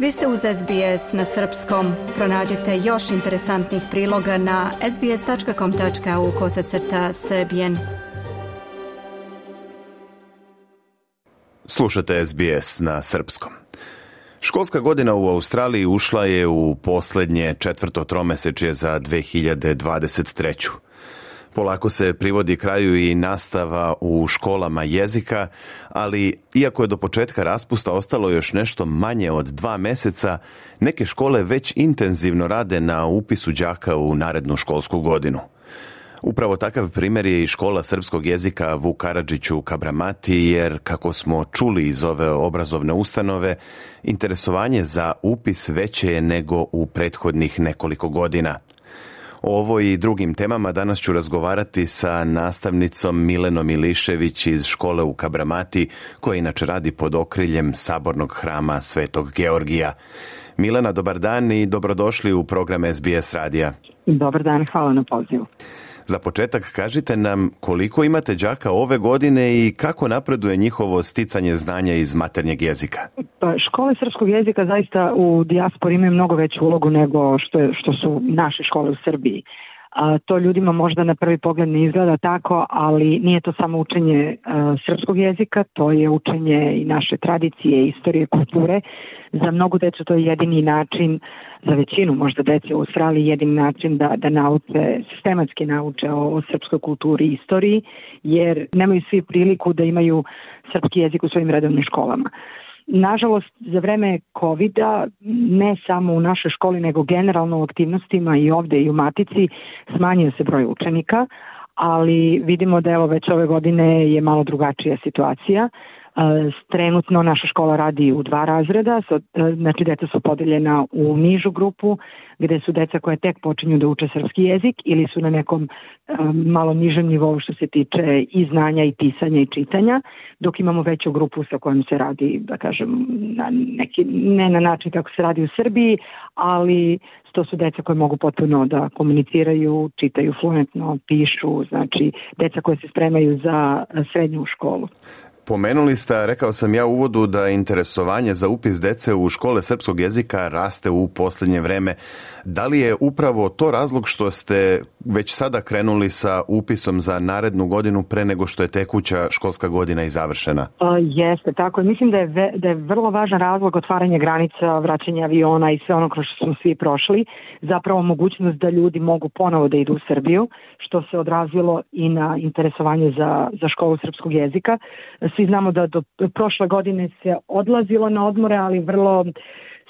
Vi ste uz SBS na srpskom. Pronađite još interesantnih priloga na sbs.com.au kosacrta srbijen. Slušate SBS na srpskom. Školska godina u Australiji ušla je u posljednje četvrto tromesečje za 2023. Polako se privodi kraju i nastava u školama jezika, ali iako je do početka raspusta ostalo još nešto manje od dva meseca, neke škole već intenzivno rade na upisu đaka u narednu školsku godinu. Upravo takav primjer je i škola srpskog jezika Vuk Karadžić u Kabramati, jer kako smo čuli iz ove obrazovne ustanove, interesovanje za upis veće je nego u prethodnih nekoliko godina – o ovoj i drugim temama danas ću razgovarati sa nastavnicom Milenom Ilišević iz škole u Kabramati, koja inače radi pod okriljem Sabornog hrama Svetog Georgija. Milena, dobar dan i dobrodošli u program SBS radija. Dobar dan, hvala na pozivu. Za početak kažite nam koliko imate đaka ove godine i kako napreduje njihovo sticanje znanja iz maternjeg jezika? Pa, škole srpskog jezika zaista u dijaspori imaju mnogo veću ulogu nego što, je, što su naše škole u Srbiji. To ljudima možda na prvi pogled ne izgleda tako, ali nije to samo učenje e, srpskog jezika, to je učenje i naše tradicije, istorije, kulture. Za mnogu djecu to je jedini način, za većinu možda dece u Australiji jedini način da, da nauče, sistematski nauče o, srpskoj kulturi i istoriji, jer nemaju svi priliku da imaju srpski jezik u svojim redovnim školama. Nažalost, za vreme covid ne samo u našoj školi, nego generalno u aktivnostima i ovde i u Matici, smanjio se broj učenika, ali vidimo da evo već ove godine je malo drugačija situacija. Eh, trenutno naša škola radi u dva razreda, eh, znači deca su podeljena u nižu grupu gde su deca koje tek počinju da uče srpski jezik ili su na nekom eh, malo nižem nivou što se tiče i znanja i pisanja i čitanja, dok imamo veću grupu sa kojom se radi, da kažem, na neki, ne na način kako se radi u Srbiji, ali to su deca koje mogu potpuno da komuniciraju, čitaju fluentno, pišu, znači deca koje se spremaju za srednju školu. Spomenuli ste, rekao sam ja u uvodu, da interesovanje za upis dece u škole srpskog jezika raste u posljednje vreme. Da li je upravo to razlog što ste već sada krenuli sa upisom za narednu godinu pre nego što je tekuća školska godina i završena? Uh, jeste, tako. Mislim da je, ve, da je vrlo važan razlog otvaranje granica, vraćanje aviona i sve ono kroz što smo svi prošli. Zapravo mogućnost da ljudi mogu ponovo da idu u Srbiju, što se odrazilo i na interesovanje za, za školu srpskog jezika. Svi znamo da do prošle godine se odlazilo na odmore, ali vrlo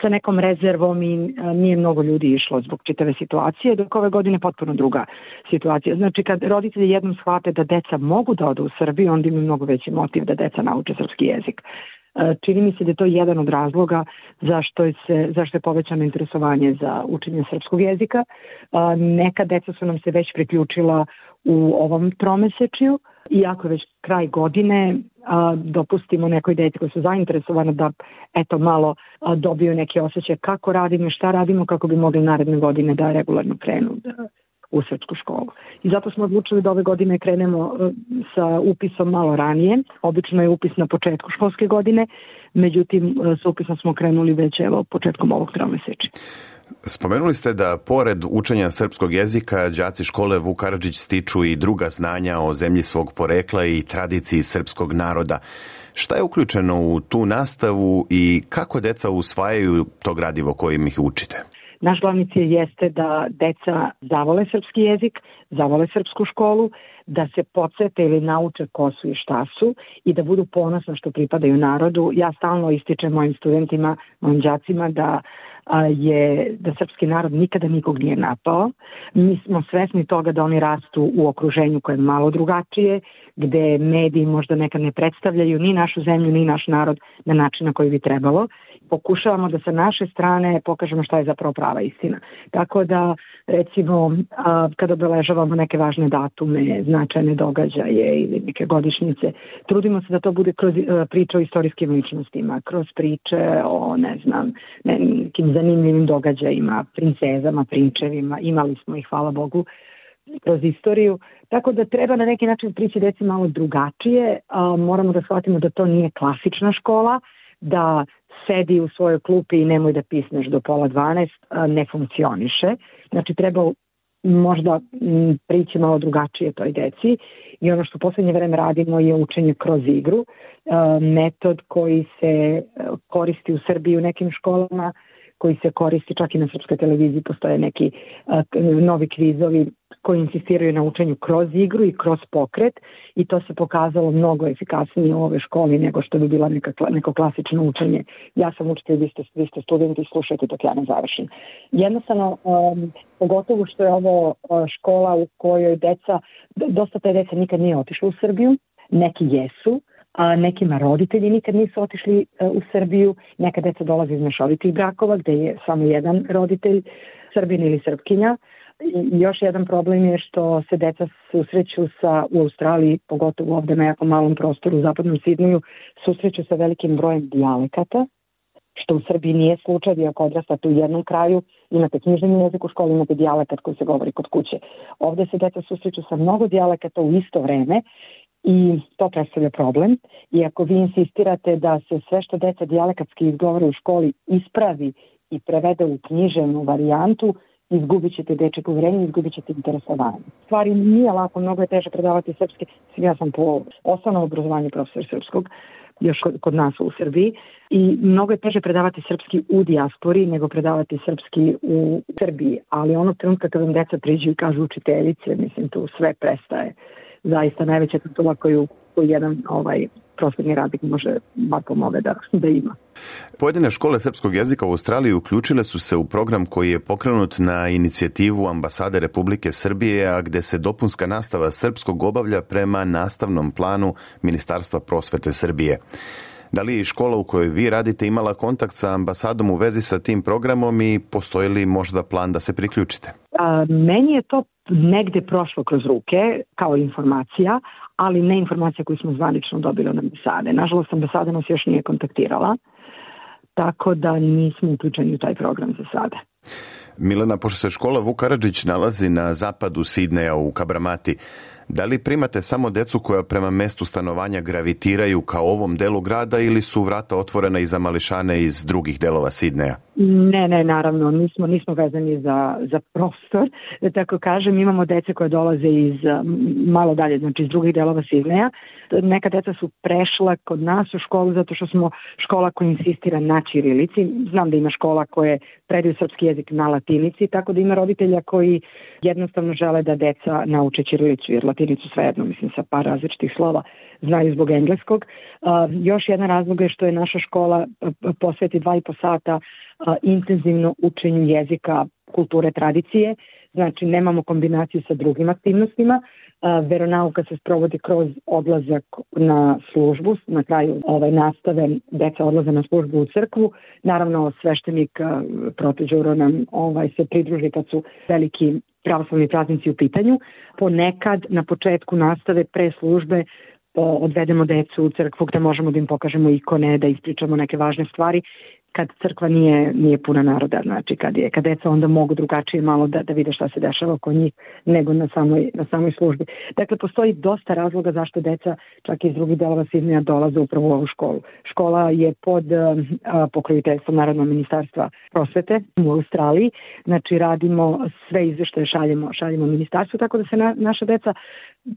sa nekom rezervom i e, nije mnogo ljudi išlo zbog čitave situacije, dok ove godine potpuno druga situacija. Znači kad roditelji jednom shvate da deca mogu da odu u Srbiju, onda imaju mnogo veći motiv da deca nauče srpski jezik. E, čini mi se da je to jedan od razloga zašto je, se, zašto povećano interesovanje za učenje srpskog jezika. E, neka deca su nam se već priključila u ovom tromesečju, iako je već kraj godine, e, dopustimo nekoj deci koji su zainteresovana da eto malo dobiju neke osjećaje kako radimo, šta radimo, kako bi mogli naredne godine da regularno krenu u srpsku školu. I zato smo odlučili da ove godine krenemo e, sa upisom malo ranije. Obično je upis na početku školske godine, međutim e, sa upisom smo krenuli već evo početkom ovog tromeseča. Spomenuli ste da pored učenja srpskog jezika, đaci škole Vuk stiču i druga znanja o zemlji svog porekla i tradiciji srpskog naroda. Šta je uključeno u tu nastavu i kako deca usvajaju to gradivo kojim ih učite? Naš glavni cilj jeste da deca zavole srpski jezik, zavole srpsku školu, da se podsete ili nauče ko su i šta su i da budu ponosna što pripadaju narodu. Ja stalno ističem mojim studentima, mojim đacima da je da srpski narod nikada nikog nije napao. Mi smo svesni toga da oni rastu u okruženju koje je malo drugačije, gde mediji možda nekad ne predstavljaju ni našu zemlju, ni naš narod na način na koji bi trebalo. Pokušavamo da sa naše strane pokažemo šta je zapravo prava istina. Tako da, recimo, kada obeležavamo neke važne datume, značajne događaje ili neke godišnjice, trudimo se da to bude kroz priče o istorijskim ličnostima, kroz priče o, ne znam, nekim zanimljivim događajima, princezama, prinčevima, imali smo ih, hvala Bogu, kroz istoriju. Tako da treba na neki način prići deci malo drugačije. moramo da shvatimo da to nije klasična škola, da sedi u svojoj klupi i nemoj da pisneš do pola dvanaest, ne funkcioniše. Znači treba možda prići malo drugačije toj deci i ono što u poslednje vreme radimo je učenje kroz igru, metod koji se e, koristi u Srbiji u nekim školama, koji se koristi čak i na srpskoj televiziji postoje neki novi kvizovi koji insistiraju na učenju kroz igru i kroz pokret i to se pokazalo mnogo efikasnije u ovoj školi nego što bi bila neka, neko klasično učenje. Ja sam učitelj, vi ste, vi ste studenti, slušajte dok ja ne završim. Jednostavno, um, pogotovo što je ovo uh, škola u kojoj deca, dosta te deca nikad nije otišla u Srbiju, neki jesu, a nekima roditelji nikad nisu otišli e, u Srbiju, neka deca dolaze iz mešovitih brakova gde je samo jedan roditelj, Srbin ili Srpkinja. još jedan problem je što se deca susreću sa, u Australiji, pogotovo ovde na jako malom prostoru u zapadnom Sidniju, susreću sa velikim brojem dijalekata, što u Srbiji nije slučaj, vi ako odrastate u jednom kraju, imate književni jezik u školi, imate dijalekat koji se govori kod kuće. Ovde se deca susreću sa mnogo dijalekata u isto vreme i to predstavlja problem. I ako vi insistirate da se sve što deca dijalekatski izgovore u školi ispravi i prevede u književnu varijantu, izgubit ćete u povjerenje, izgubit ćete interesovanje. Stvari nije lako, mnogo je teže predavati srpski. Ja sam po osnovnom obrazovanju profesor srpskog, još kod nas u Srbiji. I mnogo je teže predavati srpski u dijaspori nego predavati srpski u Srbiji. Ali onog trenutka kad vam deca priđu i kažu učiteljice, mislim, tu sve prestaje zaista najveća titula koju, jedan ovaj, prostorni radnik može bar pomove da, da ima. Pojedine škole srpskog jezika u Australiji uključile su se u program koji je pokrenut na inicijativu ambasade Republike Srbije, a gde se dopunska nastava srpskog obavlja prema nastavnom planu Ministarstva prosvete Srbije. Da li je škola u kojoj vi radite imala kontakt sa ambasadom u vezi sa tim programom i postoji li možda plan da se priključite? Meni je to negde prošlo kroz ruke kao informacija, ali ne informacija koju smo zvanično dobili od ambasade. Nažalost, ambasada nas još nije kontaktirala, tako da nismo uključeni u taj program za sada. Milena, pošto se škola Vukarađić nalazi na zapadu Sidneja u Kabramati, da li primate samo decu koja prema mestu stanovanja gravitiraju kao ovom delu grada ili su vrata otvorena i za mališane iz drugih delova Sidneja? Ne, ne, naravno, nismo, nismo vezani za, za prostor, da tako kažem, imamo dece koje dolaze iz malo dalje, znači iz drugih delova Sidneja. Neka deca su prešla kod nas u školu zato što smo škola koja insistira na čirilici. Znam da ima škola koje predaju srpski jezik na latinici, tako da ima roditelja koji jednostavno žele da deca nauče čirilicu, jer latinicu svejedno, mislim, sa par različitih slova znaju zbog engleskog. Uh, još jedan razlog je što je naša škola uh, posveti dva i po sata uh, intenzivno učenju jezika, kulture, tradicije, znači nemamo kombinaciju sa drugim aktivnostima. Veronauka se sprovodi kroz odlazak na službu, na kraju ovaj, nastave deca odlaze na službu u crkvu. Naravno, sveštenik proteđuro nam ovaj, se pridruži kad su veliki pravoslavni praznici u pitanju. Ponekad na početku nastave pre službe odvedemo decu u crkvu gde možemo da im pokažemo ikone, da ispričamo neke važne stvari kad crkva nije, nije puna naroda, znači kad, je, kad deca onda mogu drugačije malo da, da vide šta se dešava oko njih nego na samoj, na samoj službi. Dakle, postoji dosta razloga zašto deca čak iz drugih delova dolaze upravo u ovu školu. Škola je pod eh, eh, pokroviteljstvom Narodnog ministarstva prosvete u Australiji, znači radimo sve izveštaje šaljemo, šaljemo ministarstvu, tako da se na, naša deca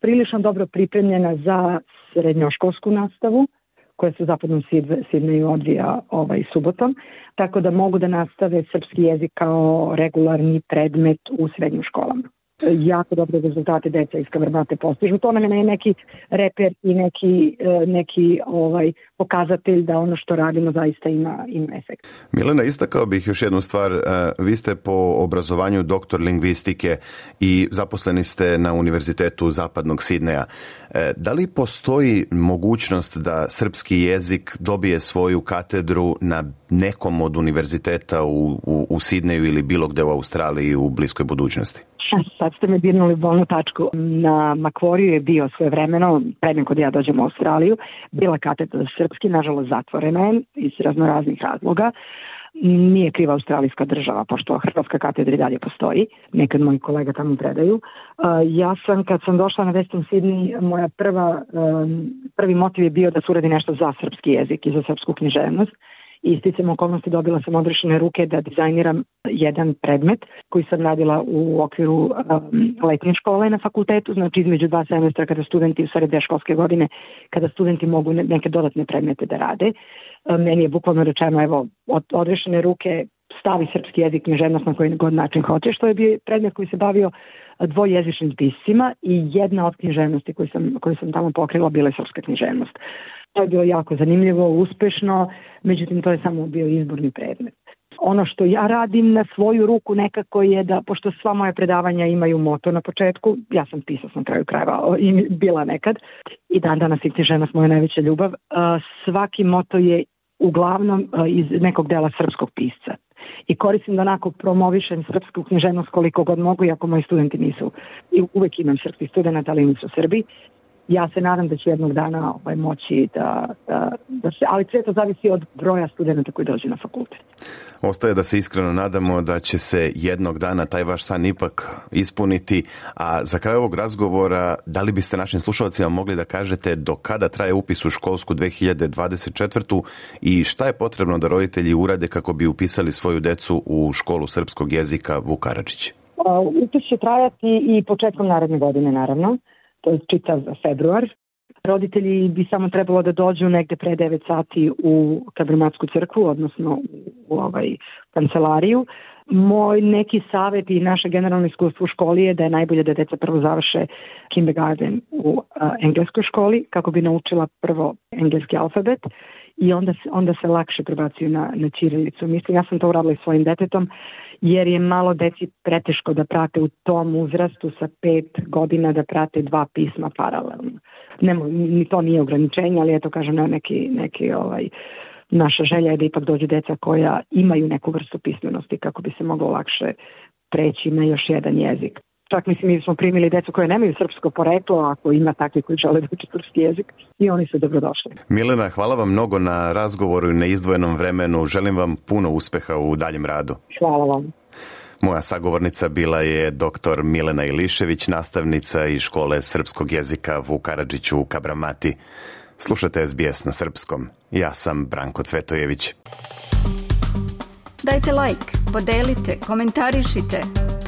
prilično dobro pripremljena za srednjoškolsku nastavu, koja se u zapadnom Sidneju odvija ovaj, subotom, tako da mogu da nastave srpski jezik kao regularni predmet u srednjim školama jako dobre rezultate deca iz Kavrnate postižu. To nam je neki reper i neki, e, neki ovaj pokazatelj da ono što radimo zaista ima, ima efekt. Milena, istakao bih još jednu stvar. E, vi ste po obrazovanju doktor lingvistike i zaposleni ste na Univerzitetu Zapadnog Sidneja. E, da li postoji mogućnost da srpski jezik dobije svoju katedru na nekom od univerziteta u, u, u Sidneju ili bilo gde u Australiji u bliskoj budućnosti? Sad ste me dirnuli bolnu tačku. Na Makvoriju je bio svoje vremeno, prednim kod ja dođem u Australiju, bila katedra za srpski, nažalost zatvorena je iz raznih razloga. Nije kriva australijska država, pošto Hrvatska katedra i dalje postoji. Nekad moji kolega tamo predaju. E, ja sam, kad sam došla na Western Sydney, moja prva, e, prvi motiv je bio da se uradi nešto za srpski jezik i za srpsku književnost i sticam okolnosti dobila sam odrešene ruke da dizajniram jedan predmet koji sam radila u okviru um, letnje škole na fakultetu, znači između dva semestra kada studenti, u stvari školske godine, kada studenti mogu neke dodatne predmete da rade. Um, meni je bukvalno rečeno, evo, od, odrešene ruke stavi srpski jezik književnost na koji god način hoće što je bio predmet koji se bavio uh, dvojezičnim pisima i jedna od književnosti koju sam, koju sam tamo pokrila bila je srpska književnost. To je bilo jako zanimljivo, uspešno, međutim to je samo bio izborni predmet. Ono što ja radim na svoju ruku nekako je da, pošto sva moja predavanja imaju moto na početku, ja sam pisao sam kraju krajeva i bila nekad i dan danas i žena s moja najveća ljubav, e, svaki moto je uglavnom e, iz nekog dela srpskog pisca i koristim da onako promovišem srpsku književnost koliko god mogu, iako moji studenti nisu. I uvek imam srpskih studenta, ali nisu Srbi ja se nadam da će jednog dana ovaj, moći da, da, se, ali sve to zavisi od broja studenta koji dođe na fakultet. Ostaje da se iskreno nadamo da će se jednog dana taj vaš san ipak ispuniti, a za kraj ovog razgovora, da li biste našim slušalcima mogli da kažete do kada traje upis u školsku 2024. i šta je potrebno da roditelji urade kako bi upisali svoju decu u školu srpskog jezika Vukaračić? Upis će trajati i početkom naredne godine, naravno čitav februar. Roditelji bi samo trebalo da dođu negde pre 9 sati u Kabrimatsku crkvu, odnosno u ovaj kancelariju. Moj neki savjet i naše generalno iskustvo u školi je da je najbolje da deca prvo završe kindergarten u engleskoj školi kako bi naučila prvo engleski alfabet i onda se, onda se lakše prebacuju na, na čirilicu. Mislim, ja sam to uradila i svojim detetom jer je malo deci preteško da prate u tom uzrastu sa pet godina da prate dva pisma paralelno. ni to nije ograničenje, ali eto kažem ne, neki, neki ovaj, naša želja je da ipak dođu deca koja imaju neku vrstu pismenosti kako bi se moglo lakše preći na još jedan jezik. Čak mislim mi smo primili decu koje nemaju srpsko poreklo, ako ima takvi koji žele da srpski jezik i oni su dobrodošli. Milena, hvala vam mnogo na razgovoru i na izdvojenom vremenu. Želim vam puno uspeha u daljem radu. Hvala vam. Moja sagovornica bila je dr. Milena Ilišević, nastavnica iz škole srpskog jezika u u Kabramati. Slušate SBS na srpskom. Ja sam Branko Cvetojević. Dajte like, podelite, komentarišite.